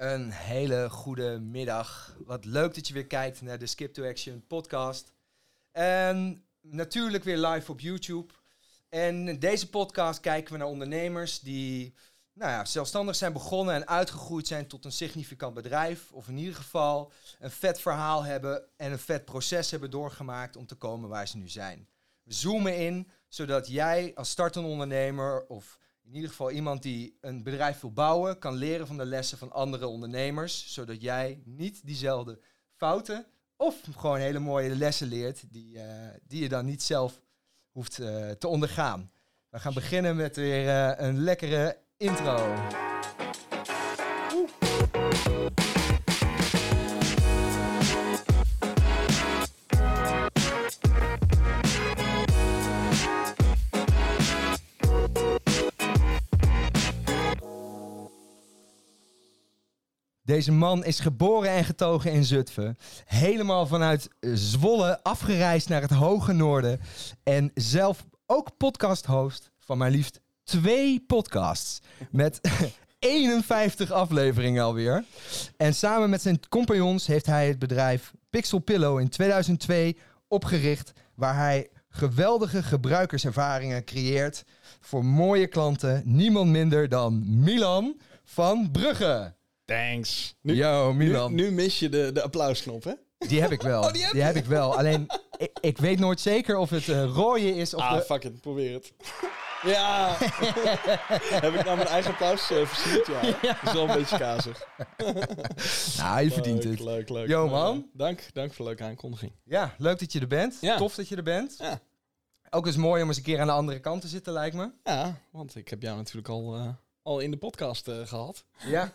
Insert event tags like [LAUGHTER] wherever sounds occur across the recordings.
Een hele goede middag. Wat leuk dat je weer kijkt naar de Skip to Action podcast. En natuurlijk weer live op YouTube. En in deze podcast kijken we naar ondernemers die nou ja, zelfstandig zijn begonnen en uitgegroeid zijn tot een significant bedrijf. Of in ieder geval een vet verhaal hebben en een vet proces hebben doorgemaakt om te komen waar ze nu zijn. We zoomen in zodat jij als startende ondernemer of in ieder geval iemand die een bedrijf wil bouwen, kan leren van de lessen van andere ondernemers, zodat jij niet diezelfde fouten of gewoon hele mooie lessen leert die, uh, die je dan niet zelf hoeft uh, te ondergaan. We gaan beginnen met weer uh, een lekkere intro. Deze man is geboren en getogen in Zutphen. Helemaal vanuit Zwolle afgereisd naar het hoge noorden. En zelf ook podcast-host van maar liefst twee podcasts. Met [LAUGHS] 51 afleveringen alweer. En samen met zijn compagnons heeft hij het bedrijf Pixel Pillow in 2002 opgericht. Waar hij geweldige gebruikerservaringen creëert voor mooie klanten. Niemand minder dan Milan van Brugge. Thanks. Nu, Yo, Milan. Nu, nu, mis je de, de applausknop, hè? Die heb ik wel. [LAUGHS] Oh, die heb, die heb ik wel. Alleen, [LAUGHS] ik, ik, weet nooit zeker of het uh, rooien is of Ah, de... fuck it. Probeer het. [LAUGHS] ja! heb ik nou mijn eigen applaus uh, versierd? Ja. ja. Dat is wel een beetje kazig. nou, je verdient leuk, het. Leuk, leuk. Yo, man. Uh, dank, dank voor de leuke aankondiging. Ja, leuk dat je er bent. Ja. Tof dat je er bent. Ja. Ook eens mooi om eens een keer aan de andere kant te zitten, lijkt me. Ja, want ik heb jou natuurlijk al... Uh, al in de podcast uh, gehad. Ja.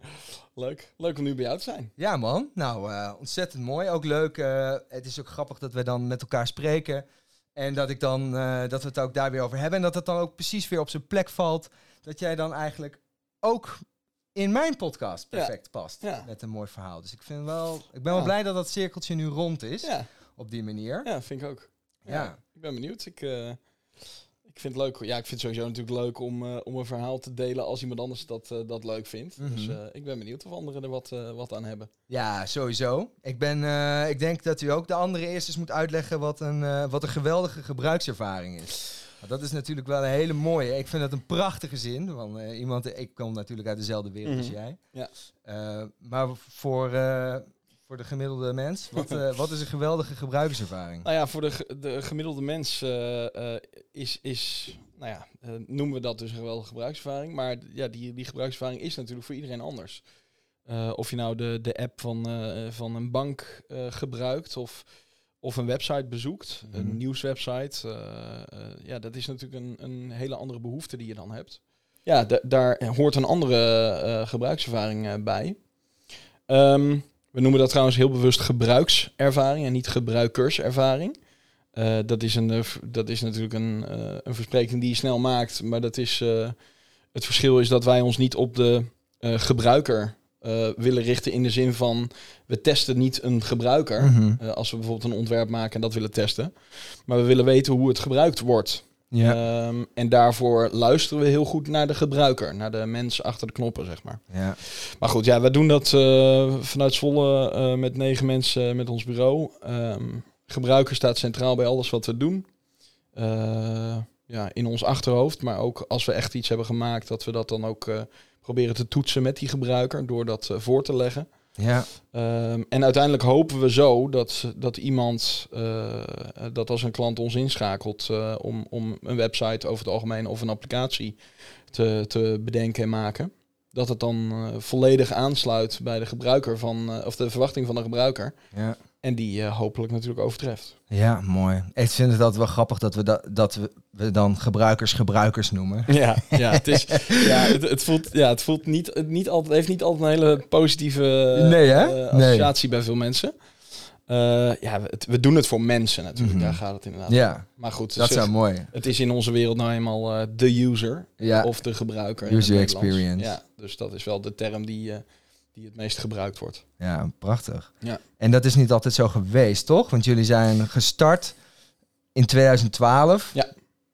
[LAUGHS] leuk. Leuk om nu bij jou te zijn. Ja, man. Nou, uh, ontzettend mooi. Ook leuk. Uh, het is ook grappig dat we dan met elkaar spreken. En dat, ik dan, dat we het ook daar weer over hebben. En dat het dan ook precies weer op zijn plek valt. Dat jij dan eigenlijk ook in mijn podcast perfect ja. past. Ja. Met een mooi verhaal. Dus ik, vind wel, ik ben wel blij dat dat cirkeltje nu rond is. Ja. Op die manier. Ja, vind ik ook. Ja. Ik ben benieuwd. Ik... Ik vind het leuk. Ja, ik vind het sowieso natuurlijk leuk om, uh, om een verhaal te delen als iemand anders dat, uh, dat leuk vindt. Mhm. Dus uh, ik ben benieuwd of anderen er wat, wat aan hebben. Ja, sowieso. Ik, ben, ik denk dat u ook de anderen eerst eens moet uitleggen wat een, wat een geweldige gebruikservaring is. Dat is natuurlijk wel een hele mooie. Ik vind dat een prachtige zin. Want iemand, ik kom natuurlijk uit dezelfde wereld Mhm. als jij. Ja. maar voor voor de gemiddelde mens? Wat, uh, wat is een geweldige gebruikerservaring? Nou ja, voor de, de gemiddelde mens uh, uh, is, is, nou ja, noemen we dat dus een geweldige gebruikservaring. Maar ja, die, die gebruikservaring is natuurlijk voor iedereen anders. of je nou de, de app van, van een bank gebruikt of, of een website bezoekt, Mhm. een nieuwswebsite. ja, dat is natuurlijk een, een hele andere behoefte die je dan hebt. Ja, daar hoort een andere gebruikservaring bij. Um, we noemen dat trouwens heel bewust gebruikservaring en niet gebruikerservaring. Uh, dat, is een, uh, dat is natuurlijk een, uh, een verspreking die je snel maakt. Maar dat is, het verschil is dat wij ons niet op de gebruiker willen richten in de zin van we testen niet een gebruiker. Mhm. als we bijvoorbeeld een ontwerp maken en dat willen testen. Maar we willen weten hoe het gebruikt wordt. Ja. Um, en daarvoor luisteren we heel goed naar de gebruiker, naar de mens achter de knoppen, zeg maar. Ja. Maar goed, ja, we doen dat uh, vanuit Zwolle uh, met negen mensen uh, met ons bureau. Um, gebruiker staat centraal bij alles wat we doen. Uh, ja, in ons achterhoofd, maar ook als we echt iets hebben gemaakt, dat we dat dan ook proberen te toetsen met die gebruiker door dat voor te leggen. Ja. Um, en uiteindelijk hopen we zo dat, dat iemand, uh, dat als een klant ons inschakelt uh, om, om een website over het algemeen of een applicatie te, te bedenken en maken, dat het dan uh, volledig aansluit bij de gebruiker van, of de verwachting van de gebruiker. Ja. En die hopelijk natuurlijk overtreft. Ja, mooi. Ik vind het altijd wel grappig dat we, dat, dat we, we dan gebruikers gebruikers noemen. [LAUGHS] Ja, ja, het, is, [LAUGHS] ja, het, het, voelt, ja, het voelt niet, het niet altijd, heeft niet altijd een hele positieve nee, hè? Uh, associatie nee. bij veel mensen. Uh, ja, we, het, we, doen het voor mensen natuurlijk, mm -hmm. daar gaat het inderdaad Ja, maar goed, dat is wel mooi. Het is in onze wereld nou eenmaal uh, de user ja. of de gebruiker. User experience. Ja, dus dat is wel de term die, die het meest gebruikt wordt. Ja, prachtig. Ja. En dat is niet altijd zo geweest, toch? Want jullie zijn gestart in 2012. Ja.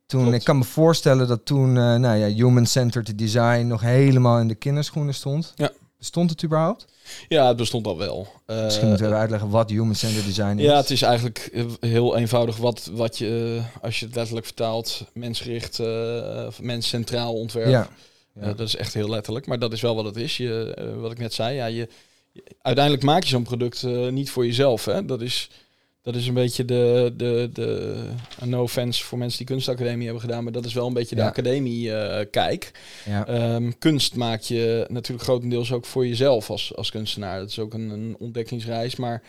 Toen, klopt. ik kan me voorstellen dat toen uh, nou ja, human-centered design nog helemaal in de kinderschoenen stond. Ja. Bestond het überhaupt? Ja, het bestond al wel. Uh, Misschien moeten we uitleggen wat human-centered design is. Ja, het is eigenlijk heel eenvoudig wat, wat je, als je het letterlijk vertaalt, mensgericht, uh, mens centraal ontwerp. Ja. Ja. dat is echt heel letterlijk, maar dat is wel wat het is. Je, wat ik net zei, ja, je, uiteindelijk maak je zo'n product niet voor jezelf. Hè? Dat is dat is een beetje de, de, de no offense voor mensen die kunstacademie hebben gedaan, maar dat is wel een beetje de academie uh, kijk. Ja. Ehm, kunst maak je natuurlijk grotendeels ook voor jezelf als, als kunstenaar. Dat is ook een, een ontdekkingsreis, maar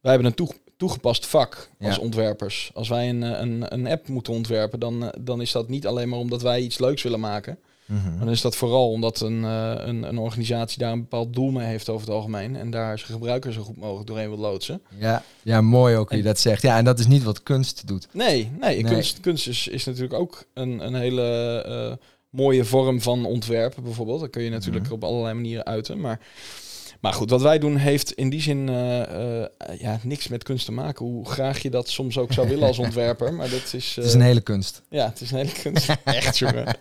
wij hebben een toegepast vak als ontwerpers. Als wij een, een, een app moeten ontwerpen, dan, dan is dat niet alleen maar omdat wij iets leuks willen maken. Mhm. Dan is dat vooral omdat een, uh, een, een, organisatie daar een bepaald doel mee heeft over het algemeen. En daar zijn gebruikers zo goed mogelijk doorheen wil loodsen. Ja, ja mooi ook hoe je dat zegt. Ja, en dat is niet wat kunst doet. Nee, nee, Kunst, kunst is, is natuurlijk ook een, een hele uh, mooie vorm van ontwerpen bijvoorbeeld. Dat kun je natuurlijk mhm. op allerlei manieren uiten. Maar maar goed, wat wij doen heeft in die zin uh, uh, ja, niks met kunst te maken. Hoe graag je dat soms ook zou willen als [LAUGHS] ontwerper. Maar dat is, het is een hele kunst. Ja, het is een hele kunst. [LAUGHS] Echt, jongen.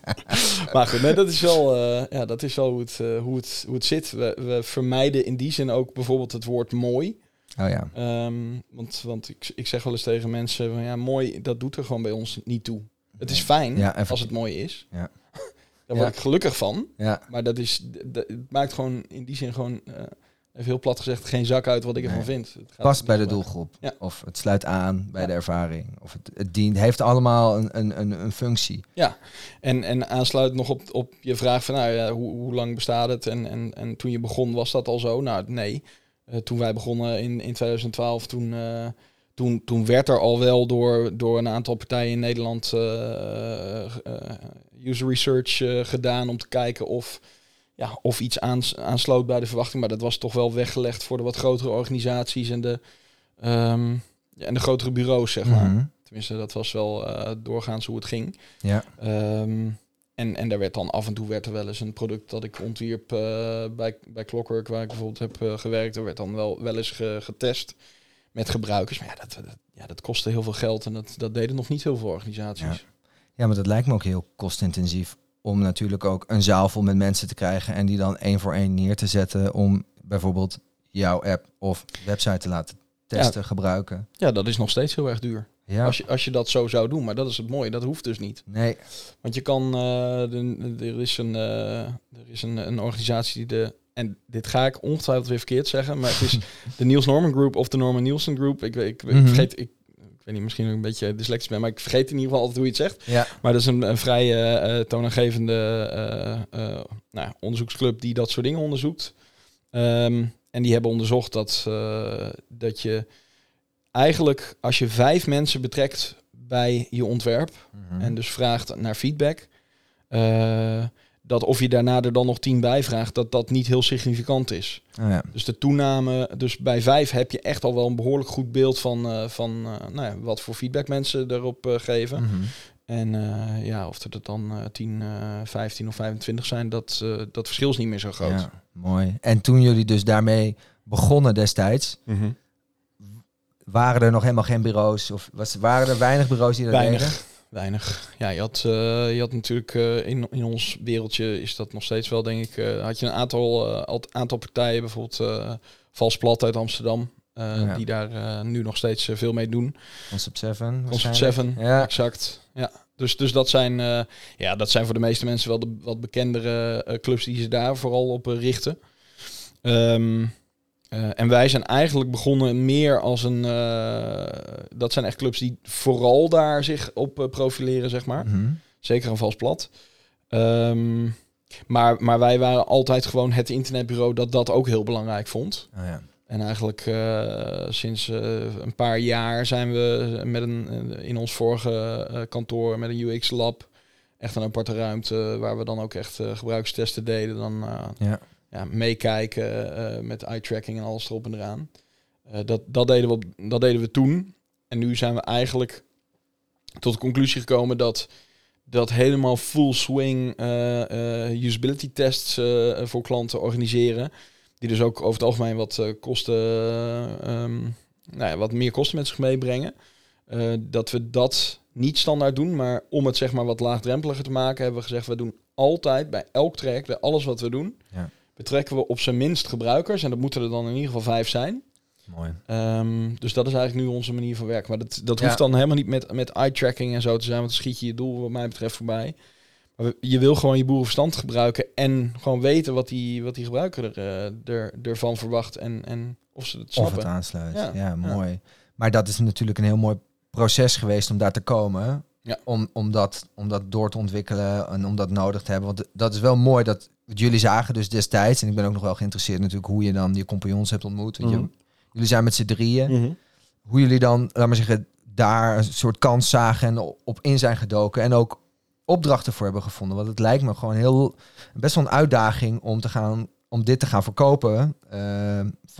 maar goed, nee, dat is wel, ja, dat is wel hoe, het, hoe, het, hoe het zit. We, we vermijden in die zin ook bijvoorbeeld het woord mooi. Oh ja. Um, want want ik, ik zeg wel eens tegen mensen: van, ja, mooi, dat doet er gewoon bij ons niet toe. Het is fijn ja, als het mooi is. Ja. Daar word ik gelukkig van. Ja. Maar dat is, dat, het maakt gewoon in die zin gewoon, uh, even heel plat gezegd, geen zak uit wat ik ervan vind. Het gaat Past bij de doelgroep. Of het sluit aan bij de ervaring. Of het, het dient, heeft allemaal een, een, een, een, functie. Ja, en, en aansluit nog op, op je vraag van nou, ja, hoe, hoe lang bestaat het? En, en, en toen je begon, was dat al zo? Nou, nee. Uh, toen wij begonnen in, in 2012, toen... Uh, toen, toen werd er al wel door, door een aantal partijen in Nederland uh, user research uh, gedaan om te kijken of, ja, of iets aans, aansloot bij de verwachting. Maar dat was toch wel weggelegd voor de wat grotere organisaties en de, um, ja, en de grotere bureaus, zeg maar. Mhm. Tenminste, dat was wel doorgaans hoe het ging. Ja. Um, en, en daar werd dan af en toe werd er wel eens een product dat ik ontwierp bij, bij Clockwork, waar ik bijvoorbeeld heb gewerkt. Er werd dan wel, wel eens ge, getest met gebruikers. Maar ja, dat, dat, ja, dat kostte heel veel geld en dat, dat deden nog niet heel veel organisaties. Ja. Ja, maar dat lijkt me ook heel kostintensief om natuurlijk ook een zaal vol met mensen te krijgen en die dan één voor één neer te zetten om bijvoorbeeld jouw app of website te laten testen, gebruiken. Ja, dat is nog steeds heel erg duur. Ja. Als, je, als je dat zo zou doen, maar dat is het mooie, dat hoeft dus niet. Nee. Want je kan, uh, er is, een, uh, er is een, een organisatie die de, en dit ga ik ongetwijfeld weer verkeerd zeggen, maar het is [LAUGHS] de Niels Norman Group of de Norman Nielsen Group. Ik, ik, ik mhm. vergeet, ik ik weet niet, misschien ook een beetje dyslectisch ben, maar ik vergeet in ieder geval altijd hoe je het zegt. Ja. Maar dat is een, een vrij uh, toonaangevende uh, nou, onderzoeksclub die dat soort dingen onderzoekt. Um, en die hebben onderzocht dat, dat je eigenlijk als je vijf mensen betrekt bij je ontwerp mhm. en dus vraagt naar feedback, dat of je daarna er dan nog tien bij vraagt, dat dat niet heel significant is. Oh ja. Dus de toename, dus bij vijf heb je echt al wel een behoorlijk goed beeld van, uh, van uh, nou ja, wat voor feedback mensen erop uh, geven. Mm -hmm. En ja, of er dan 10, 15 of 25 zijn, dat, dat verschil is niet meer zo groot. Ja, mooi. En toen jullie dus daarmee begonnen destijds, mm -hmm. waren er nog helemaal geen bureaus? Of was, waren er weinig bureaus die dat weinig. deden? Weinig. Ja, je had, uh, je had natuurlijk uh, in, in ons wereldje is dat nog steeds wel, denk ik. Uh, had je een aantal, aantal partijen, bijvoorbeeld Vals Plat uit Amsterdam, ja. die daar nu nog steeds veel mee doen. Concept 7. Concept 7, ja. exact. Ja. Dus, dus dat, zijn, ja, dat zijn voor de meeste mensen wel de wat bekendere clubs die ze daar vooral op richten. Um, uh, en wij zijn eigenlijk begonnen meer als een. Uh, dat zijn echt clubs die vooral daar zich op uh, profileren, zeg maar. Mm -hmm. Zeker een vals plat. Um, maar, maar wij waren altijd gewoon het internetbureau dat dat ook heel belangrijk vond. Oh ja. En eigenlijk sinds een paar jaar zijn we met een, in ons vorige kantoor met een UX-lab echt een aparte ruimte waar we dan ook echt gebruikstesten deden. Dan, ja ja, meekijken uh, met eye-tracking en alles erop en eraan. Uh, dat, dat, deden we, dat deden we toen. En nu zijn we eigenlijk tot de conclusie gekomen dat dat helemaal full swing uh, usability tests voor klanten organiseren. Die dus ook over het algemeen wat kosten, um, nou ja, wat meer kosten met zich meebrengen. dat we dat niet standaard doen, maar om het zeg maar wat laagdrempeliger te maken, hebben we gezegd, we doen altijd bij elk traject, bij alles wat we doen, ja betrekken we op zijn minst gebruikers. En dat moeten er dan in ieder geval vijf zijn. Mooi. Ehm, dus dat is eigenlijk nu onze manier van werken. Maar dat, dat Ja. hoeft dan helemaal niet met, met eye-tracking en zo te zijn. Want dan schiet je je doel wat mij betreft voorbij. Maar je wil gewoon je boerenverstand gebruiken. En gewoon weten wat die, wat die gebruiker er, eh, er, ervan verwacht. En, en of ze het Of snappen. het aansluit. Ja, Ja. mooi. Maar dat is natuurlijk een heel mooi proces geweest om daar te komen. Ja. Om, om, dat, om dat door te ontwikkelen en om dat nodig te hebben. Want dat is wel mooi dat wat jullie zagen dus destijds. En ik ben ook nog wel geïnteresseerd natuurlijk hoe je dan je compagnons hebt ontmoet. Je- Mhm. jullie zijn met z'n drieën. Mhm. Hoe jullie dan, laat maar zeggen, daar een soort kans zagen en op in zijn gedoken. En ook opdrachten voor hebben gevonden. Want het lijkt me gewoon heel best wel een uitdaging om te gaan om dit te gaan verkopen.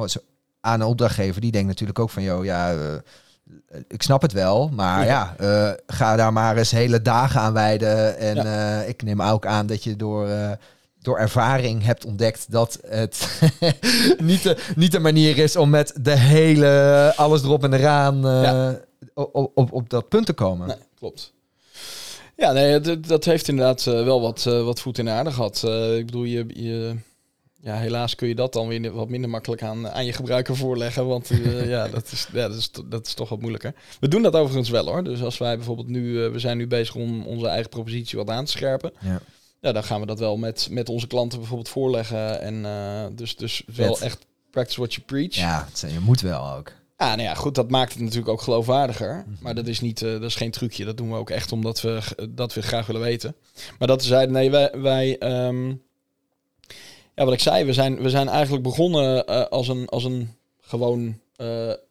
zo- aan een opdrachtgever. Die denkt natuurlijk ook van, joh, ja, eh, ik snap het wel, maar ja, eh, ga daar maar eens hele dagen aan wijden. En ik neem ook aan dat je door, door ervaring hebt ontdekt dat het [LAUGHS] niet, de, niet de manier is om met de hele alles erop en eraan eh, Ja. op, op, op dat punt te komen. Nee, klopt. Ja, nee, dat, dat heeft inderdaad eh, wel wat, eh, wat voet in de aarde gehad. Eh, ik bedoel, je, je, ja, helaas kun je dat dan weer wat minder makkelijk aan, aan je gebruiker voorleggen. Want eh, [LAUGHS] ja, dat is, ja dat, is, dat is toch wat moeilijker. We doen dat overigens wel hoor. Dus als wij bijvoorbeeld nu, eh, we zijn nu bezig om onze eigen propositie wat aan te scherpen. Ja. Ja, dan gaan we dat wel met, met onze klanten bijvoorbeeld voorleggen. En eh, dus, dus wel Vet. echt practice what you preach. Ja, het- je moet wel ook. Ja, nou ja, goed, dat maakt het natuurlijk ook geloofwaardiger. Mhm. Maar dat is, niet, eh, dat is geen trucje. Dat doen we ook echt omdat we, dat we graag willen weten. Maar dat zeiden, nee, wij, wij ehm, ja, wat ik zei, we zijn, we zijn eigenlijk begonnen eh, als, een, als een gewoon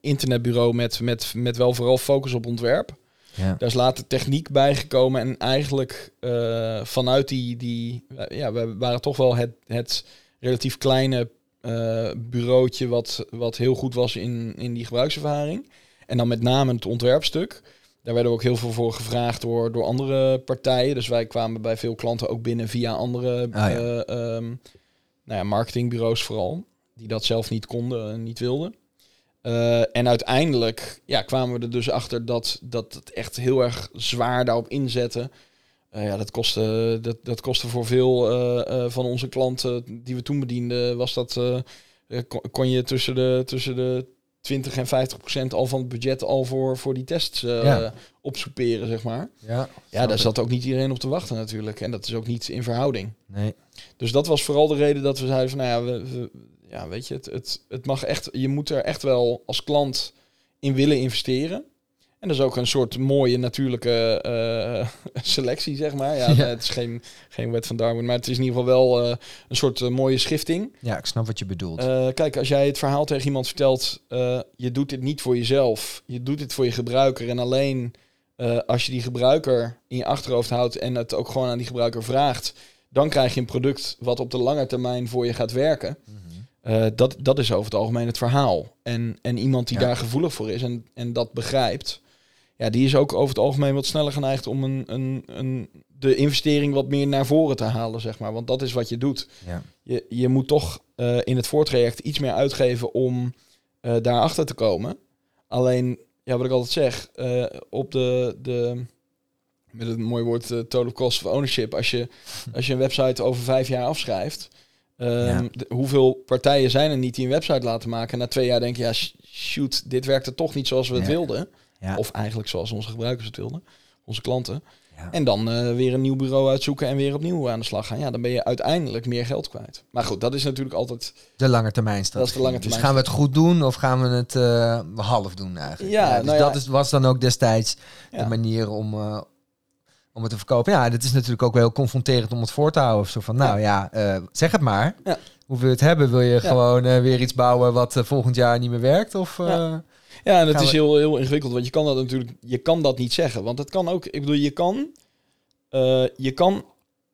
internetbureau met, met, met wel vooral focus op ontwerp. Ja. Daar is later techniek bijgekomen en eigenlijk eh, vanuit die, die eh, ja, we waren toch wel het, het relatief kleine eh bureautje wat, wat heel goed was in, in die gebruikservaring. En dan met name het ontwerpstuk. Daar werden we ook heel veel voor gevraagd door, door andere partijen. Dus wij kwamen bij veel klanten ook binnen via andere ja. eh, ehm, nou ja, marketingbureaus vooral. Die dat zelf niet konden en niet wilden. Eh, en uiteindelijk ja, kwamen we er dus achter dat, dat het echt heel erg zwaar daarop inzetten. Eh, ja, dat kostte, dat, dat kostte voor veel eh, van onze klanten die we toen bedienden, was dat, kon, je tussen de, tussen de 20 en 50 procent al van het budget al voor, voor die tests Ja. opsoeperen, zeg maar. Ja, Ja, daar zat ook niet iedereen op te wachten natuurlijk. En dat is ook niet in verhouding. Nee. Dus dat was vooral de reden dat we zeiden van, nou ja, we, we- ja weet je, het, het, het mag echt, je moet er echt wel als klant in willen investeren. En dat is ook een soort mooie natuurlijke eh, [LAUGHS] selectie, zeg maar. Ja, [LAUGHS] Ja. Het is geen, geen wet van Darwin, maar het is in ieder geval wel eh, een soort eh, mooie schifting. Ja, ik snap wat je bedoelt. Kijk, als jij het verhaal tegen iemand vertelt, je doet dit niet voor jezelf, je doet dit voor je gebruiker en alleen als je die gebruiker in je achterhoofd houdt en het ook gewoon aan die gebruiker vraagt, dan krijg je een product wat op de lange termijn voor je gaat werken. Mhm. Eh, dat, dat is over het algemeen het verhaal. En, en iemand die Ja. daar gevoelig voor is en, en dat begrijpt, ja, die is ook over het algemeen wat sneller geneigd om een, een, een, de investering wat meer naar voren te halen, zeg maar. Want dat is wat je doet. Ja. Je, je moet toch eh, in het voortraject iets meer uitgeven om eh daarachter te komen. Alleen, ja, wat ik altijd zeg, op de, de met het mooie woord total cost of ownership, als je, als je een website over vijf jaar afschrijft, ehm, Ja. de- hoeveel partijen zijn er niet die een website laten maken en na twee jaar denken, ja, sh- shoot, dit werkte toch niet zoals we het Ja. wilden. Ja. Of eigenlijk zoals onze gebruikers het wilden, onze klanten. Ja. En dan eh, weer een nieuw bureau uitzoeken en weer opnieuw aan de slag gaan. Ja, dan ben je uiteindelijk meer geld kwijt. Maar goed, dat is natuurlijk altijd... De lange termijn Dat is de lange Dus termijn. gaan we het goed doen of gaan we het eh, half doen eigenlijk? Ja, dus nou ja. dat is, was dan ook destijds de Ja. manier om, eh, om het te verkopen. Ja, dat is natuurlijk ook wel heel confronterend om het voor te houden. Of zo van, nou ja, eh, zeg het maar. Ja. Hoe wil je het hebben? Wil je gewoon eh, weer iets bouwen wat eh, volgend jaar niet meer werkt? Of, Ja. Ja, en het is we- heel, heel ingewikkeld, want je kan dat natuurlijk, je kan dat niet zeggen. Want het kan ook, ik bedoel, je kan, je kan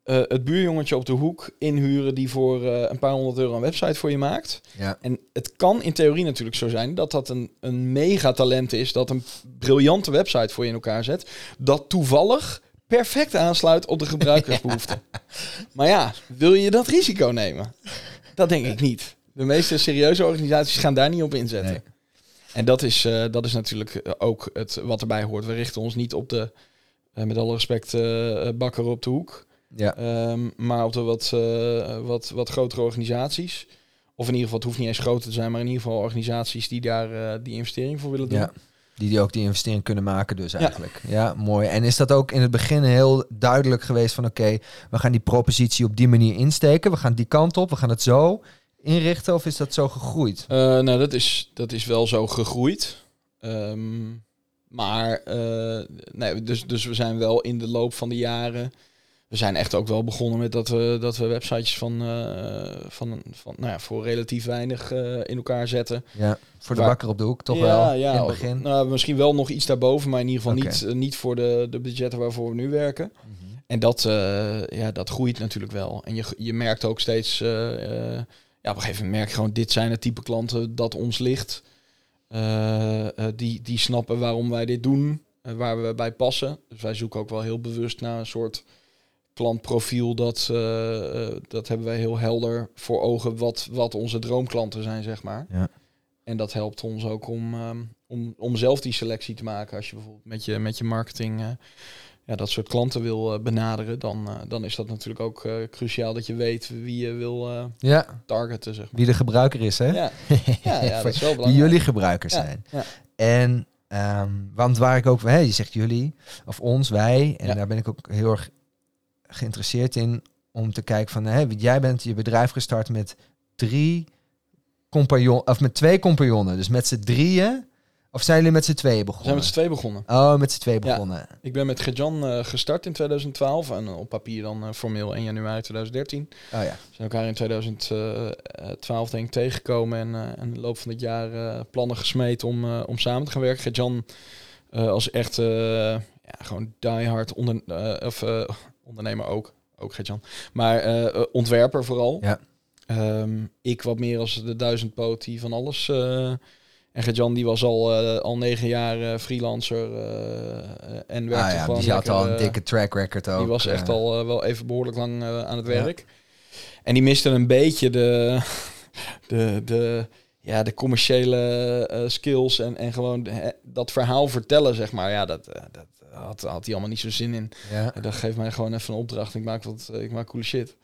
het buurjongetje op de hoek inhuren die voor een paar honderd euro een website voor je maakt. ja. En het kan in theorie natuurlijk zo zijn dat dat een, een megatalent is, dat een briljante website voor je in elkaar zet, dat toevallig perfect aansluit op de gebruikersbehoeften. [LAUGHS] Maar ja, wil je dat risico nemen? Dat denk ik niet. De meeste serieuze organisaties gaan daar niet op inzetten. Nee. En dat is, eh, dat is natuurlijk eh, ook het, wat erbij hoort. We richten ons niet op de, eh, met alle respect, bakker op de hoek. Ja. Ehm, maar op de wat, wat, wat grotere organisaties, of in ieder geval, het hoeft niet eens groter te zijn, maar in ieder geval organisaties die daar die investering voor willen doen. Ja. Die, die ook die investering kunnen maken dus eigenlijk. Ja. mooi. En is dat ook in het begin heel duidelijk geweest van oké, we gaan die propositie op die manier insteken. We gaan die kant op, we gaan het zo inrichten of is dat zo gegroeid? Eh, nou, dat is, dat is wel zo gegroeid. Ehm, maar, eh, nee, dus, dus we zijn wel in de loop van de jaren... We zijn echt ook wel begonnen met dat we, dat we websitejes van, eh, van, van, nou ja, voor relatief weinig eh, in elkaar zetten. Ja, voor de Waar- bakker op de hoek toch ja, wel ja, in het begin. Nou, misschien wel nog iets daarboven, maar in ieder geval niet, eh, niet voor de, de budgetten waarvoor we nu werken. Mhm. En dat, ja, dat groeit natuurlijk wel. En je, je merkt ook steeds, ja, op een gegeven moment merk je gewoon, dit zijn het type klanten dat ons ligt. Die, die snappen waarom wij dit doen, waar we bij passen. Dus wij zoeken ook wel heel bewust naar een soort klantprofiel. Dat, eh, eh, dat hebben wij heel helder voor ogen wat, wat onze droomklanten zijn, zeg maar. Ja. En dat helpt ons ook om, ehm, om, om zelf die selectie te maken. Als je bijvoorbeeld met je, met je marketing eh, ja, dat soort klanten wil benaderen, dan, dan is dat natuurlijk ook cruciaal dat je weet wie je wil Ja, targeten, zeg maar. wie de gebruiker is hè? Ja, [LAUGHS] ja, ja dat is wel Wie belangrijk. jullie gebruikers zijn. ja. En, ehm, want waar ik ook, hè, je zegt jullie, of ons, wij, en Ja. daar ben ik ook heel erg geïnteresseerd in om te kijken van, hè, jij bent je bedrijf gestart met drie compagnon, of met twee compagnonnen, dus met z'n drieën, of zijn jullie met z'n tweeën We zijn begonnen? met z'n twee begonnen. Oh, met z'n tweeën Ja. begonnen. Ik ben met Gejan eh gestart in 2012 en op papier dan eh, formeel 1 januari 2013. Oh ja. We zijn elkaar in 2012 denk ik tegengekomen en eh, in de loop van het jaar eh, plannen gesmeed om, eh, om samen te gaan werken. Gejan eh, als echt eh, ja, gewoon diehard onder, eh, of, eh, ondernemer ook, ook Gejan, maar eh, eh, ontwerper vooral. Ja. Ehm, ik wat meer als de duizendpoot die van alles. eh, en Gejan die was al, al negen jaar freelancer en werkte Ah ja, gewoon die had al een dikke track record ook. die was echt al wel even behoorlijk lang aan het Ja. werk. En die miste een beetje de, [LAUGHS] de, de, ja, de commerciële skills en, en gewoon dat verhaal vertellen, zeg maar. Ja, dat, dat had, had hij allemaal niet zo zin in. Ja. Dat geeft mij gewoon even een opdracht. Ik maak, wat, ik maak coole shit.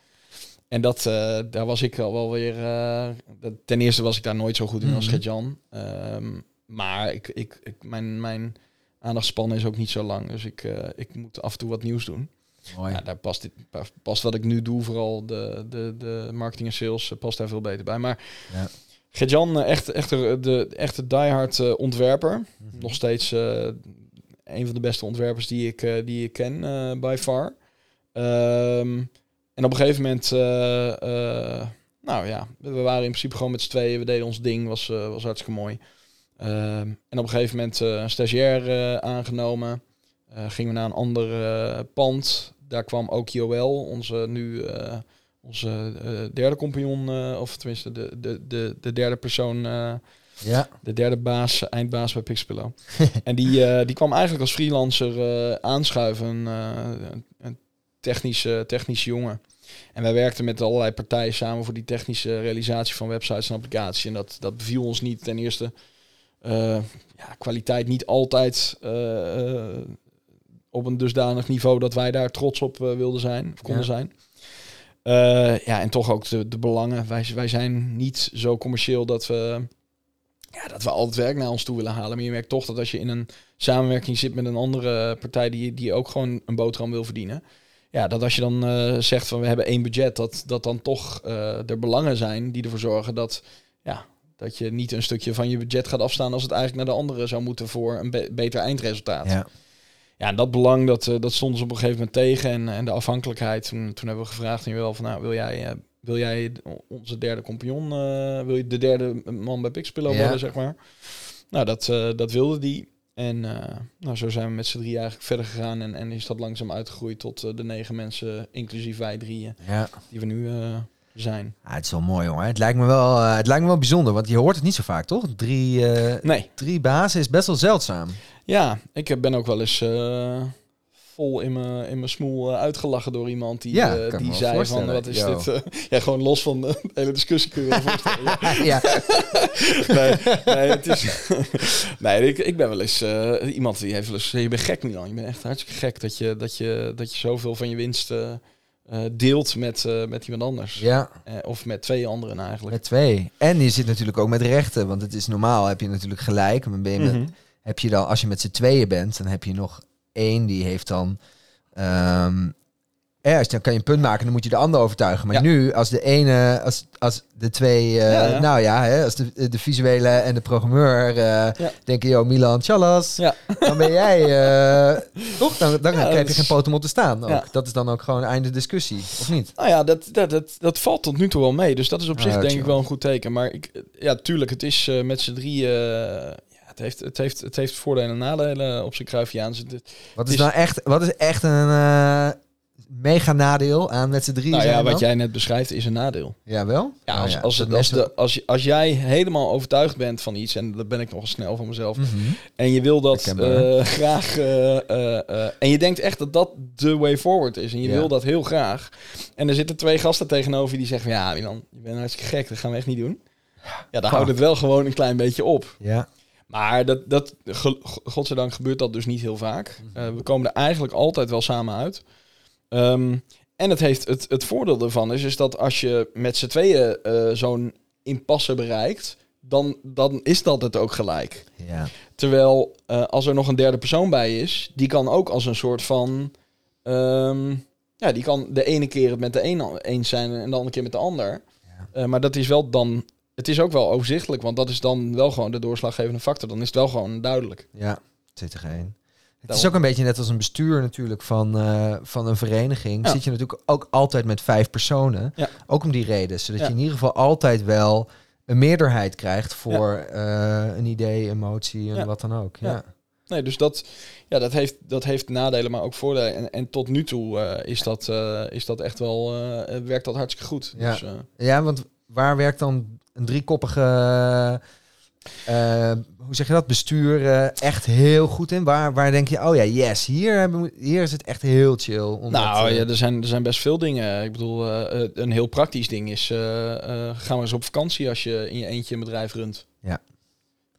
En dat, eh, daar was ik al wel weer... eh, dat- ten eerste was ik daar nooit zo goed in als Mhm. Gert-Jan. Ehm, maar ik, ik, ik, mijn, mijn aandachtspan is ook niet zo lang. Dus ik, eh, ik moet af en toe wat nieuws doen. Mooi. Ja, daar past, dit, pa- past wat ik nu doe, vooral de, de, de marketing en sales, past daar veel beter bij. Maar Ja. Gert-Jan, echt, echt de, de echte diehard eh, ontwerper. Mhm. Nog steeds een van de beste ontwerpers die ik, eh, die ik ken, eh by far. Ehm, en op een gegeven moment, eh, nou ja, we waren in principe gewoon met z'n tweeën. We deden ons ding, was, was hartstikke mooi. Ehm, en op een gegeven moment een stagiair aangenomen. Gingen we naar een ander pand. Daar kwam ook Joël, onze nu onze derde compagnon, of tenminste de, de, de, de derde persoon, Ja. de derde baas, eindbaas bij Pixpillow. [LAUGHS] en die, eh, die kwam eigenlijk als freelancer eh, aanschuiven, een, eh, een, een technische, technische jongen. En wij werkten met allerlei partijen samen voor die technische realisatie van websites en applicaties. En dat, dat beviel ons niet. Ten eerste, ja, kwaliteit niet altijd op een dusdanig niveau dat wij daar trots op wilden zijn, of konden Ja. zijn. Ja, en toch ook de, de belangen. Wij, wij zijn niet zo commercieel dat we, ja, dat we al het werk naar ons toe willen halen. Maar je merkt toch dat als je in een samenwerking zit met een andere partij die, die ook gewoon een boterham wil verdienen. Ja, dat als je dan eh, zegt van we hebben één budget, dat, dat dan toch eh, er belangen zijn die ervoor zorgen dat, ja, dat je niet een stukje van je budget gaat afstaan als het eigenlijk naar de andere zou moeten voor een be- beter eindresultaat. Ja. Ja, en dat belang, dat, eh, dat stonden ze op een gegeven moment tegen. En, en de afhankelijkheid, toen, toen hebben we gevraagd aan wel van, nou, wil jij, wil jij onze derde compagnon, eh, wil je de derde man bij Pixpillow Ja. worden, zeg maar? Nou, dat, eh, dat wilde die. En eh, nou, zo zijn we met z'n drie eigenlijk verder gegaan. En, en is dat langzaam uitgegroeid tot de negen mensen, inclusief wij drieën, ja. die we nu zijn. Ah, het is wel mooi, jongen. Het lijkt me wel, het lijkt me wel bijzonder, want je hoort het niet zo vaak, toch? Drie, Nee, drie bazen is best wel zeldzaam. ja, ik ben ook wel eens vol in mijn in mijn smoel eh, uitgelachen door iemand die, Ja, eh, die zei van wat is Yo. dit? eh, [LAUGHS] ja, gewoon los van de [LAUGHS] hele discussie kun je wel voorstellen. [LAUGHS] Ja. nee, nee, het is, nee ik, ik ben wel eens eh, iemand die heeft wel eens. Je bent gek, Milan. Je bent echt hartstikke gek dat je, dat je, dat je zoveel van je winst deelt met, met iemand anders. Ja, of met twee anderen eigenlijk. met twee. En je zit natuurlijk ook met rechten, want het is normaal, heb je natuurlijk gelijk. Maar ben je met, Mhm. heb je dan, als je met z'n tweeën bent, dan heb je nog één die heeft dan. ehm ja, als- dan kan je een punt maken, dan moet je de ander overtuigen. Maar Ja. nu, als de ene, als, als de twee, eh, Ja, ja. nou ja, hè, als de, de visuele en de programmeur eh, denken, yo, Milan, Ja. dan ben jij, eh, [LAUGHS] toch? Dan, dan dat je geen poten om te staan. Ook. Dat is dan ook gewoon einde discussie, of niet? Nou ja, dat, dat, dat, dat valt tot nu toe wel mee. Dus dat is op Ah, zich denk ik wel een goed teken. Maar ik, ja, tuurlijk, het is met z'n drie... het, heeft, het, heeft, het heeft voordelen en nadelen op zijn. Het- Wat is, is- nou echt, wat is echt een eh, mega nadeel aan met z'n drieën Nou ja, wat dan? jij net beschrijft is een nadeel. Ja, wel? Ja, Oh als, als, als, de, als, als jij helemaal overtuigd bent van iets, en dat ben ik nogal snel van mezelf, Mhm. en je wil dat eh, graag, eh, en je denkt echt dat dat de way forward is, en je Ja. wil dat heel graag, en er zitten twee gasten tegenover die zeggen, ja Milan, je bent hartstikke gek, dat gaan we echt niet doen. Ja, dan houdt het wel gewoon een klein beetje op. Ja, Maar dat, dat, godzijdank gebeurt dat dus niet heel vaak. Mhm. Eh, we komen er eigenlijk altijd wel samen uit. Ehm, en het, heeft, het, het voordeel ervan is, is dat als je met z'n tweeën eh, zo'n impasse bereikt, dan, dan is dat het ook gelijk. ja. Terwijl eh, als er nog een derde persoon bij is, die kan ook als een soort van... ehm, ja, die kan de ene keer het met de een eens zijn en de andere keer met de ander. Ja. Maar dat is wel dan... Het is ook wel overzichtelijk, want dat is dan wel gewoon de doorslaggevende factor. Dan is het wel gewoon duidelijk. Ja, 2 tegen 1. Het is ook een beetje net als een bestuur natuurlijk van, eh, van een vereniging. Ja. Zit je natuurlijk ook altijd met vijf personen. Ja. Ook om die reden. Zodat Ja. je in ieder geval altijd wel een meerderheid krijgt voor eh, een idee, emotie en wat dan ook. Ja. Nee, dus dat, ja, dat, heeft, dat heeft nadelen, maar ook voordelen. En, en tot nu toe eh, is, dat, is dat echt wel, werkt dat hartstikke goed. Ja. Dus, Ja, want waar werkt dan een driekoppige, eh, hoe zeg je dat, bestuur eh, echt heel goed in? Waar, waar denk je, oh ja, yes, hier, hebben hier is het echt heel chill. Omdat, nou eh, ja, er zijn, er zijn best veel dingen. Ik bedoel, eh, eh, een heel praktisch ding is, eh, eh, gaan we eens op vakantie als je in je eentje een bedrijf runt. Ja.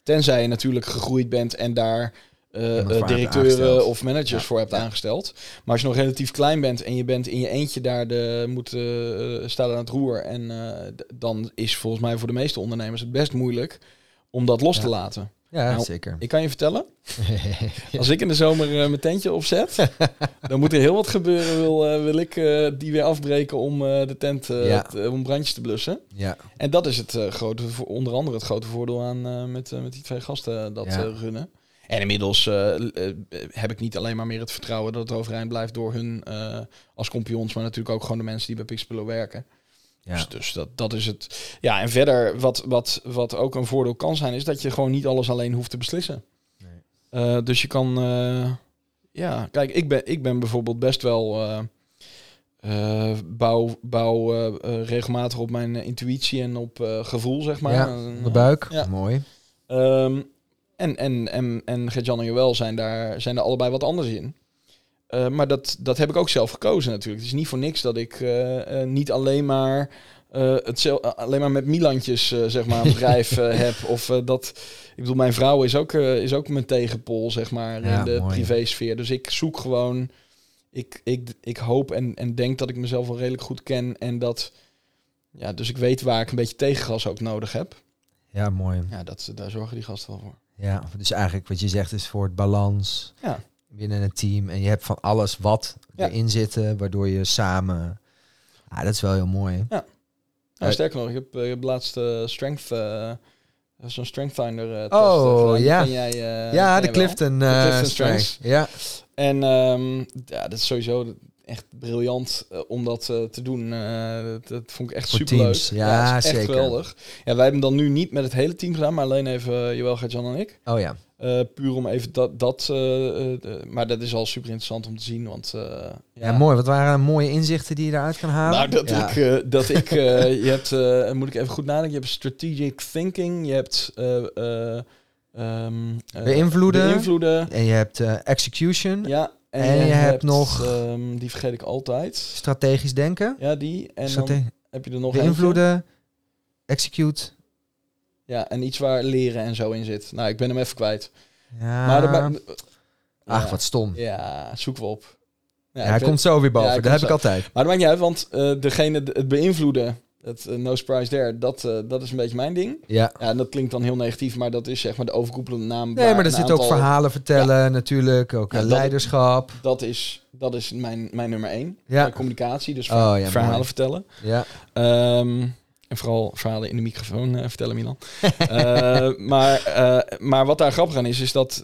Tenzij je natuurlijk gegroeid bent en daar eh, eh, directeuren of managers Ja. voor hebt Ja. aangesteld. Maar als je nog relatief klein bent en je bent in je eentje daar de, moet uh, staan aan het roer. En eh, dan is volgens mij voor de meeste ondernemers het best moeilijk om dat los Ja. te laten. ja, nou, zeker. Ik kan je vertellen, [LAUGHS] als ik in de zomer eh, mijn tentje opzet, [LAUGHS] dan moet er heel wat gebeuren. Wil, eh, wil ik eh, die weer afbreken om eh, de tent, eh, om brandjes te blussen. ja, En dat is het eh, grote, onder andere het grote voordeel aan eh, met, eh, met die twee gasten dat eh, runnen. En inmiddels eh, eh, heb ik niet alleen maar meer het vertrouwen dat het overeind blijft door hun eh, als kompions, maar natuurlijk ook gewoon de mensen die bij Pixpillow werken. ja. Dus, dus dat, dat is het. Ja, en verder, wat, wat, wat ook een voordeel kan zijn, is dat je gewoon niet alles alleen hoeft te beslissen. Nee. Dus je kan, ja, kijk, ik ben, ik ben bijvoorbeeld best wel bouw, bouw regelmatig op mijn intuïtie en op gevoel, zeg maar. ja, de buik, Ja. mooi. Ehm, en en, en, en Gert-Jan en Joël zijn daar, zijn er allebei wat anders in. Eh, maar dat, dat heb ik ook zelf gekozen natuurlijk. Het is niet voor niks dat ik eh, eh, niet alleen maar, het alleen maar met Milantjes zeg maar, een [LAUGHS] bedrijf heb. Of dat, ik bedoel, mijn vrouw is ook, is ook mijn tegenpol zeg maar, Ja, in de mooi. privésfeer. Dus ik zoek gewoon, ik, ik, ik hoop en, en denk dat ik mezelf wel redelijk goed ken. En dat, ja, dus ik weet waar ik een beetje tegengas ook nodig heb. Ja, mooi. Ja, dat, daar zorgen die gasten wel voor. Ja, dus eigenlijk wat je zegt is voor het balans Ja. binnen een team. En je hebt van alles wat Ja. erin zitten, waardoor je samen... Ah, dat is wel heel mooi. Nou, Eh, sterker nog, ik heb, eh, ik heb laatst eh, Strength, eh, zo'n Strength Finder eh, test Oh, eh, ja. jij, eh, ja, de. Clifton, De eh Clifton strength. Ja, En ehm, ja, dat is sowieso echt briljant eh, om dat eh, te doen. Eh, dat, dat vond ik echt Voor superleuk. teams. Ja, is echt zeker. geweldig. Ja, wij hebben dan nu niet met het hele team gedaan, maar alleen even Joël, Gert-Jan en ik. oh ja. Puur om even dat... dat maar dat is al super interessant om te zien, want... eh, Ja, mooi. Wat waren mooie inzichten die je eruit kan halen? Nou, dat ja. ik, dat ik [LAUGHS] je hebt, moet ik even goed nadenken, je hebt strategic thinking, je hebt eh, Beïnvloeden. beïnvloeden, En je hebt execution, ja, en, En je hebt nog- ehm, die vergeet ik altijd, strategisch denken, ja die, en strate- dan heb je er nog eentje. beïnvloeden, execute. ja, en iets waar leren en zo in zit. Nou, ik ben hem even kwijt. Ja. Maar daarbij, Ach, ja, wat stom. Ja, zoeken we op. Ja, hij komt zo weer boven. Ja, dat heb ik altijd. Maar dat maakt niet uit, want eh, degene, het beïnvloeden, het eh, no surprise there, dat, eh, dat is een beetje mijn ding. Ja. Ja, en dat klinkt dan heel negatief, maar dat is zeg maar de overkoepelende naam. Nee, maar er zitten ook verhalen vertellen natuurlijk. Ook Ja, eh, dat- leiderschap. Dat is, dat is mijn, mijn nummer één. Ja. Communicatie, dus Oh, verhalen mooi. vertellen. Ja. Ehm, en vooral verhalen in de microfoon vertellen, Milan. [LAUGHS] Maar, maar wat daar grappig aan is, is dat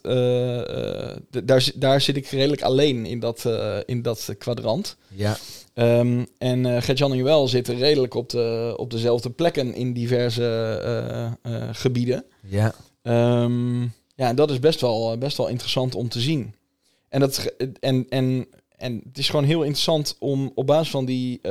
daar, daar zit ik redelijk alleen in dat, in dat kwadrant. Ja. Ehm, en eh Gert-Jan en Joël zitten redelijk op, de, op dezelfde plekken in diverse eh, eh, gebieden. Ja. Ehm, ja, en dat is best wel, best wel interessant om te zien. En, dat, en, en, en het is gewoon heel interessant om op basis van die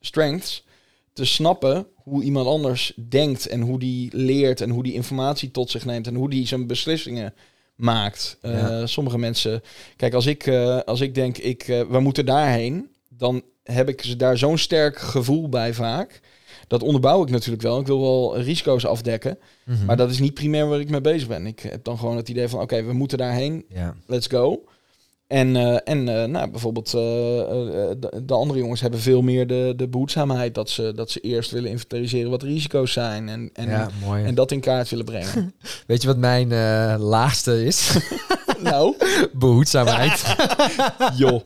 strengths te snappen hoe iemand anders denkt en hoe die leert en hoe die informatie tot zich neemt en hoe die zijn beslissingen maakt. Ja. Sommige mensen, kijk, als ik, als ik denk, ik, we moeten daarheen, dan heb ik ze daar zo'n sterk gevoel bij vaak. Dat onderbouw ik natuurlijk wel. Ik wil wel risico's afdekken. Mhm. Maar dat is niet primair waar ik mee bezig ben. Ik heb dan gewoon het idee van, oké, we moeten daarheen, Ja. let's go. En, eh, en eh, nou, bijvoorbeeld eh, de, de andere jongens hebben veel meer de, de behoedzaamheid. Dat ze, dat ze eerst willen inventariseren wat de risico's zijn. En, en, ja, en dat in kaart willen brengen. [LAUGHS] Weet je wat mijn laagste is? [LAUGHS] nou, [LAUGHS] Behoedzaamheid. [LAUGHS] joh.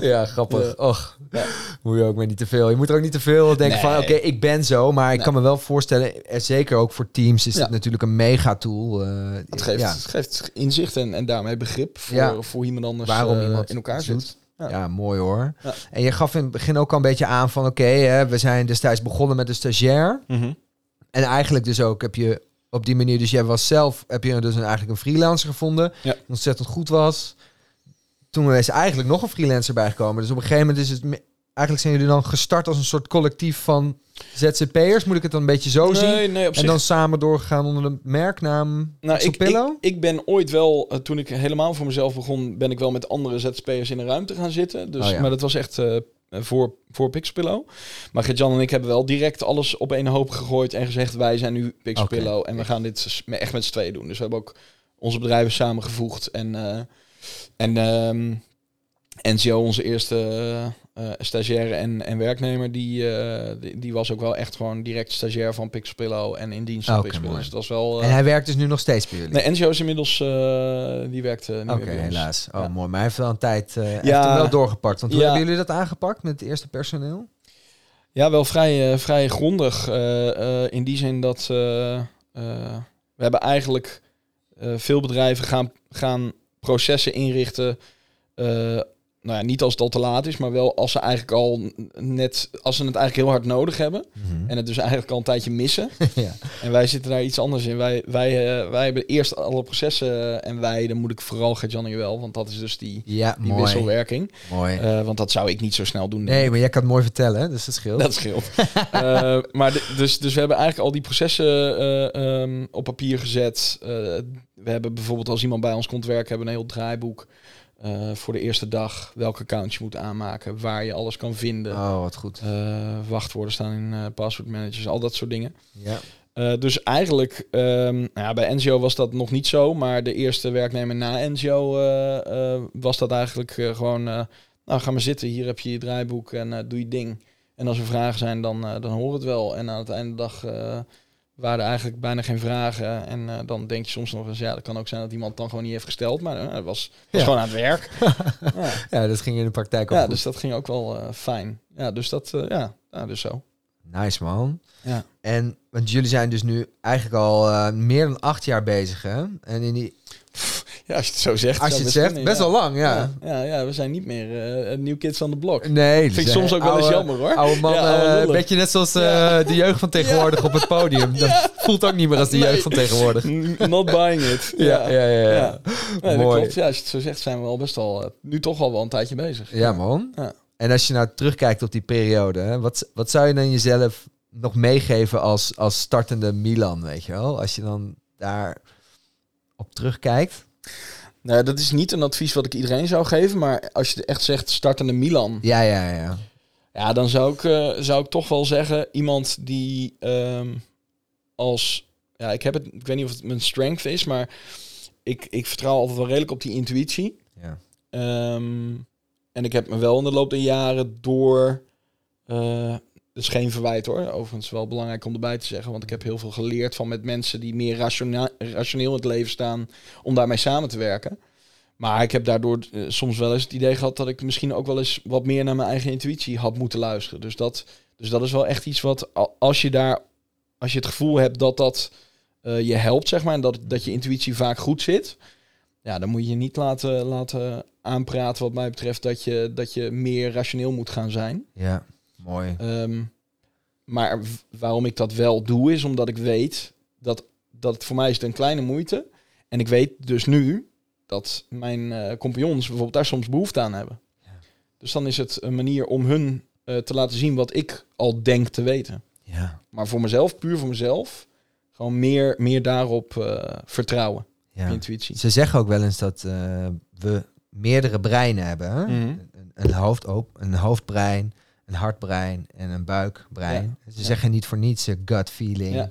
ja, grappig. Och, Ja. moet je ook maar niet te veel. Je moet er ook niet te veel denken van, oké, ik ben zo. Maar ik Nee. kan me wel voorstellen, en zeker ook voor teams is het natuurlijk een mega tool. Het geeft, het geeft inzicht en, en daarmee begrip voor, voor iemand anders Waarom eh, iemand in elkaar zit. doet. Ja. Ja, mooi hoor. Ja. En je gaf in het begin ook al een beetje aan van... oké, we zijn destijds begonnen met een stagiair. Mhm. En eigenlijk dus ook heb je op die manier... dus jij was zelf, heb je dus een, eigenlijk een freelancer gevonden... Ja. die ontzettend goed was. Toen is eigenlijk nog een freelancer bijgekomen. Dus op een gegeven moment is het... Eigenlijk zijn jullie dan gestart als een soort collectief van ZZP'ers. Moet ik het dan een beetje zo zien? Nee, nee, op En zich dan samen doorgegaan onder de merknaam Nou, ik, ik, ik ben ooit wel, eh, toen ik helemaal voor mezelf begon, ben ik wel met andere ZZP'ers in een ruimte gaan zitten. Dus, Oh ja. Maar dat was echt eh, voor, voor Pixpillow. Maar Gert-Jan en ik hebben wel direct alles op één hoop gegooid en gezegd, wij zijn nu Pixpillow en we gaan dit echt met z'n tweeën doen. Dus we hebben ook onze bedrijven samengevoegd en, eh en ehm NCO, onze eerste eh, eh, stagiaire en, en werknemer, die, eh, die, die was ook wel echt gewoon direct stagiair van Pixpillow en in dienst van Oké, Pixpillow. mooi. Dus dat was wel... eh, En hij werkt dus nu nog steeds bij jullie? Nee, NGO is inmiddels, die werkt niet Oké, meer bij ons. helaas. Oh, Ja. mooi. Maar hij heeft wel een tijd Ja. hem wel doorgepakt. Want hoe Ja. hebben jullie dat aangepakt met het eerste personeel? Ja, wel vrij, vrij grondig. in die zin dat we hebben eigenlijk veel bedrijven gaan, gaan processen inrichten. Nou ja, niet als het al te laat is, maar wel als ze eigenlijk al net, als ze het eigenlijk heel hard nodig hebben. En het dus eigenlijk al een tijdje missen. [LAUGHS] ja. En wij zitten daar iets anders in. Wij, wij, eh, wij hebben eerst alle processen en wij, dan moet ik vooral Gert-Jan en Joël, want dat is dus die, ja, die mooi. wisselwerking. mooi. Eh, want dat zou ik niet zo snel doen. nee, maar jij kan het mooi vertellen, hè, dus dat scheelt. Dat scheelt. [LAUGHS] Eh, maar de- dus, dus we hebben eigenlijk al die processen eh, ehm, op papier gezet. Eh, we hebben bijvoorbeeld als iemand bij ons komt werken, hebben we een heel draaiboek eh, voor de eerste dag. Welke account je moet aanmaken, waar je alles kan vinden. Oh, wat goed. Eh, wachtwoorden staan in eh password managers, al dat soort dingen. Ja. Dus eigenlijk, ehm, nou ja, bij NGO was dat nog niet zo, maar de eerste werknemer na NGO was dat eigenlijk gewoon, nou ga maar zitten, hier heb je je draaiboek en doe je ding. En als er vragen zijn, dan, dan horen we het wel. En aan het einde de dag waren eigenlijk bijna geen vragen. En eh, dan denk je soms nog eens, ja, dat kan ook zijn dat iemand dan gewoon niet heeft gesteld, maar eh, het was, was Ja. gewoon aan het werk. [LAUGHS] ja. ja, dat ging in de praktijk ook ja, goed. dus dat ging ook wel eh, fijn. Ja, dus dat, eh, ja, ja, dus zo. Nice, man. Ja. En, want jullie zijn dus nu eigenlijk al eh, meer dan acht jaar bezig, hè? En in die, [LAUGHS] Ja, als je het zo zegt. als je het best zegt, best ja. wel lang, ja. Ja, ja, ja, we zijn niet meer eh New Kids on the Block. Nee, Vind ik soms ook wel eens jammer hoor. Oude man, Ja, oude eh, lullig. beetje net zoals eh, Ja. de jeugd van [LAUGHS] tegenwoordig op het podium. [LAUGHS] Dat voelt ook niet meer als de Nee. jeugd van tegenwoordig. Not buying it. Ja, ja, ja. ja. Ja. Nee, dat Mooi. klopt. Ja, als je het zo zegt, zijn we al best al, nu toch al wel een tijdje bezig. Ja, man. Ja. En als je nou terugkijkt op die periode, hè, wat, wat zou je dan jezelf nog meegeven als, als startende Milan, weet je wel? Als je dan daar op terugkijkt. Nou, dat is niet een advies wat ik iedereen zou geven, maar als je echt zegt startende Milan, Ja, ja, ja. ja, dan zou ik, eh, zou ik toch wel zeggen iemand die ehm, als, ja, ik heb het, ik weet niet of het mijn strength is, maar ik, ik vertrouw altijd wel redelijk op die intuïtie. ja. Ehm, en ik heb me wel in de loop der jaren door... eh dat is geen verwijt hoor. Overigens wel belangrijk om erbij te zeggen. Want ik heb heel veel geleerd van met mensen die meer rationeel in het leven staan. Om daarmee samen te werken. Maar ik heb daardoor eh, soms wel eens het idee gehad dat ik misschien ook wel eens wat meer naar mijn eigen intuïtie had moeten luisteren. Dus dat, dus dat is wel echt iets wat als je daar, als je het gevoel hebt dat dat eh, je helpt, zeg maar, en dat, dat je intuïtie vaak goed zit. Ja, dan moet je niet laten, laten aanpraten wat mij betreft dat je, dat je meer rationeel moet gaan zijn. Ja, mooi. Ehm, maar waarom ik dat wel doe, is omdat ik weet dat, dat voor mij is het een kleine moeite. En ik weet dus nu dat mijn eh, compagnons bijvoorbeeld daar soms behoefte aan hebben. Ja. Dus dan is het een manier om hun eh, te laten zien wat ik al denk te weten. Ja, Maar voor mezelf, puur voor mezelf, gewoon meer, meer daarop eh, vertrouwen. ja. Intuïtie. Ze zeggen ook wel eens dat we meerdere breinen hebben. Hè? Mhm. een, een, hoofd een hoofdbrein, een hartbrein en een buikbrein. Ze Ja. zeggen niet voor niets eh, gut feeling. Ja.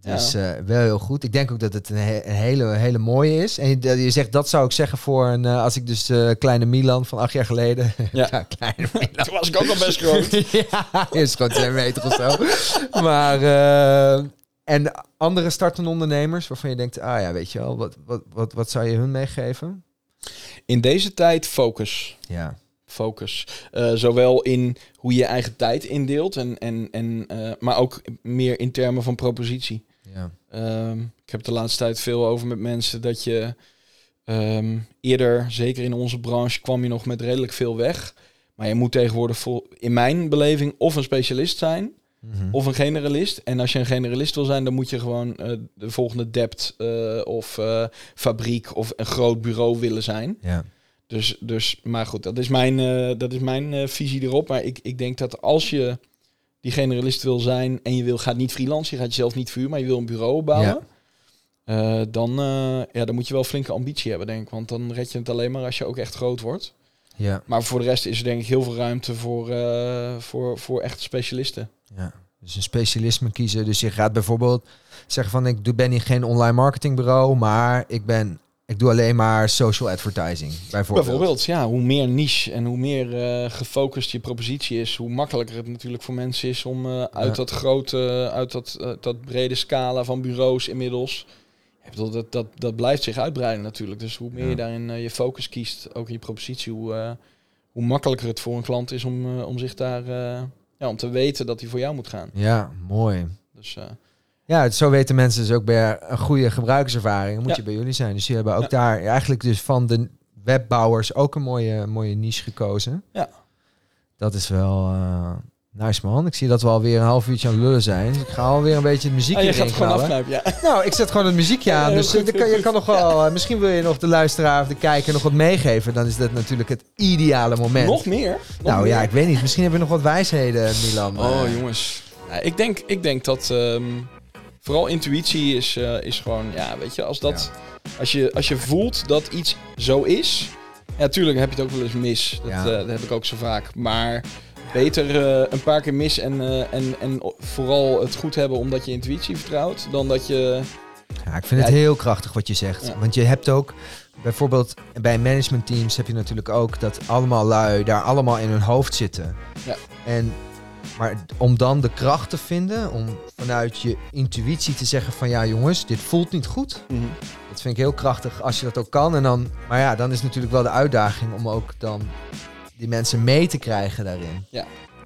Dus eh, wel heel goed. Ik denk ook dat het een, he- een hele, hele mooie is. En je, dat je zegt, dat zou ik zeggen voor een, eh, als ik dus kleine Milan van acht jaar geleden. Ja. [LAUGHS] ja, kleine [LAUGHS] Milan. Toen was ik ook al best groot. [LAUGHS] ja, is gewoon twee meter of zo. Maar, en andere startende ondernemers waarvan je denkt, ah ja, weet je wel, wat, wat, wat, wat zou je hun meegeven? In deze tijd focus. Ja, focus. Eh, zowel in hoe je je eigen tijd indeelt, en, en, en, eh, maar ook meer in termen van propositie. ja, Ehm, ik heb de laatste tijd veel over met mensen dat je ehm, eerder, zeker in onze branche, kwam je nog met redelijk veel weg. Maar je moet tegenwoordig vol, in mijn beleving of een specialist zijn Mhm. of een generalist. En als je een generalist wil zijn, dan moet je gewoon eh, de volgende dept of fabriek of een groot bureau willen zijn. ja. Dus, dus, maar goed, dat is mijn, eh, dat is mijn eh, visie erop. Maar ik, ik denk dat als je die generalist wil zijn en je wil, gaat niet freelance, je gaat jezelf niet vuur, maar je wil een bureau bouwen. eh, dan, ja, dan moet je wel flinke ambitie hebben, denk ik. Want dan red je het alleen maar als je ook echt groot wordt. ja. Maar voor de rest is er denk ik heel veel ruimte voor, voor, voor echte specialisten. Ja, dus een specialisme kiezen. Dus je gaat bijvoorbeeld zeggen van ik ben hier geen online marketingbureau, maar ik ben ik doe alleen maar social advertising. Bijvoorbeeld. Bijvoorbeeld, ja, hoe meer niche en hoe meer eh, gefocust je propositie is, hoe makkelijker het natuurlijk voor mensen is om eh, uit Ja. dat grote, uit dat, eh, dat brede scala van bureaus inmiddels. Ik bedoel, dat, dat, dat blijft zich uitbreiden natuurlijk. Dus hoe meer Ja. je daarin je focus kiest, ook in je propositie, hoe, hoe makkelijker het voor een klant is om, om zich daar, ja, om te weten dat hij voor jou moet gaan. Ja, mooi. Dus Ja, zo weten mensen dus ook bij een goede gebruikerservaring. Moet Ja. je bij jullie zijn. Dus die hebben ook Ja. daar eigenlijk dus van de webbouwers ook een mooie, mooie niche gekozen. Ja. Dat is wel eh, nice man. Ik zie dat we alweer een half uurtje aan het lullen zijn. Dus ik ga alweer een beetje het muziek ah, je gaat gewoon afknijpen, ja. Nou, ik zet gewoon het muziekje aan. dus goed, je goed. kan nog wel. eh, misschien wil je nog de luisteraar of de kijker nog wat meegeven. Dan is dat natuurlijk het ideale moment. Nog meer? Nog nou ja, ik weet niet. Misschien hebben we nog wat wijsheden, Milan. Oh jongens. Ja, ik, denk, ik denk dat ehm, vooral intuïtie is, eh, is gewoon, ja, weet je, als, dat, als, je, als je voelt dat iets zo is. Ja, tuurlijk heb je het ook wel eens mis. Dat, eh, dat heb ik ook zo vaak. Maar beter eh, een paar keer mis en, en, en vooral het goed hebben omdat je intuïtie vertrouwt. Dan dat je. Ja, ik vind het heel krachtig wat je zegt. Ja. Want je hebt ook, bijvoorbeeld bij managementteams heb je natuurlijk ook dat allemaal lui daar allemaal in hun hoofd zitten. Ja. En, maar om dan de kracht te vinden, om vanuit je intuïtie te zeggen van ja jongens, dit voelt niet goed. Dat vind ik heel krachtig als je dat ook kan. En dan, maar ja, dan is natuurlijk wel de uitdaging om ook dan die mensen mee te krijgen daarin.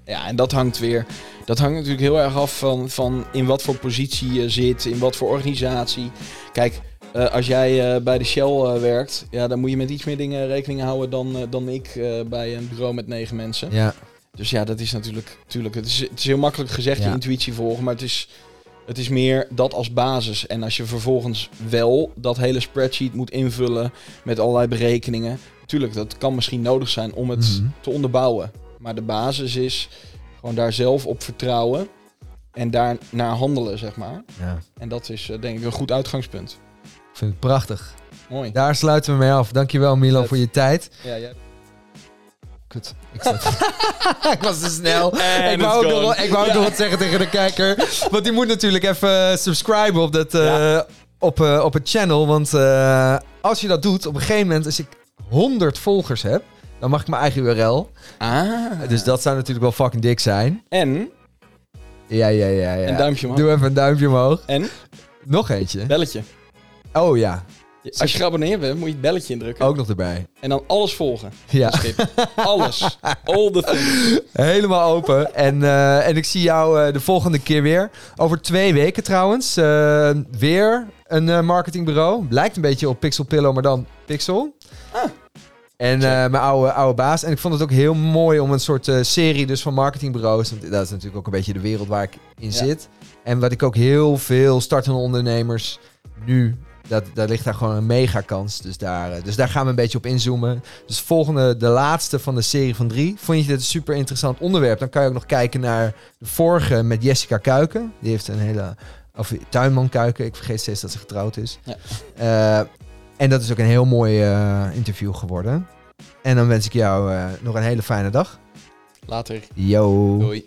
Ja, en dat hangt weer. Dat hangt natuurlijk heel erg af van, van in wat voor positie je zit, in wat voor organisatie. Kijk, eh, als jij eh, bij de Shell eh, werkt, ja, dan moet je met iets meer dingen rekening houden dan, dan ik bij een bureau met negen mensen. Ja, Dus ja, dat is natuurlijk. natuurlijk het, is, het is heel makkelijk gezegd Ja. je intuïtie volgen, maar het is, het is meer dat als basis. En als je vervolgens wel dat hele spreadsheet moet invullen met allerlei berekeningen. Natuurlijk, dat kan misschien nodig zijn om het Mhm. te onderbouwen. Maar de basis is gewoon daar zelf op vertrouwen en daar naar handelen, zeg maar. ja. En dat is eh, denk ik een goed uitgangspunt. Ik vind het prachtig. Mooi. Daar sluiten we mee af. Dankjewel Vet. voor je tijd. Ja, jij... Kut. Ik, zat- [LAUGHS] ik was te snel. En ik wou, ook nog, wel- ik wou Ja. nog wat zeggen tegen de kijker. Want die moet natuurlijk even subscriben op, dat, eh, op, eh, op het channel. Want eh, als je dat doet, op een gegeven moment, als ik 100 volgers heb, dan mag ik mijn eigen URL. Ah. Dus dat zou natuurlijk wel fucking dik zijn. En Ja, ja, ja. ja. een duimpje omhoog. Doe even een duimpje omhoog. En Nog eentje. belletje. Oh ja, Als je geabonneerd bent, moet je het belletje indrukken. ook nog erbij. En dan alles volgen. Ja, Schip. Alles. All the things. [LAUGHS] helemaal open. En, eh, en ik zie jou eh, de volgende keer weer. Over twee weken trouwens. eh, weer een marketingbureau. Lijkt een beetje op Pixel Pillow, maar dan Pixel. Ah. En mijn oude, oude baas. En ik vond het ook heel mooi om een soort serie dus van marketingbureaus. Want dat is natuurlijk ook een beetje de wereld waar ik in Ja. zit. En wat ik ook heel veel startende ondernemers nu... Dat, daar ligt daar gewoon een mega kans. Dus daar, eh, dus daar gaan we een beetje op inzoomen. Dus volgende, de laatste van de serie van drie. Vond je dit een super interessant onderwerp? Dan kan je ook nog kijken naar de vorige met Jessica Kuiken. Die heeft een hele... Of tuinman Kuiken. Ik vergeet steeds dat ze getrouwd is. Ja. Eh, en dat is ook een heel mooi eh, interview geworden. En dan wens ik jou nog een hele fijne dag. Later. Yo. Doei.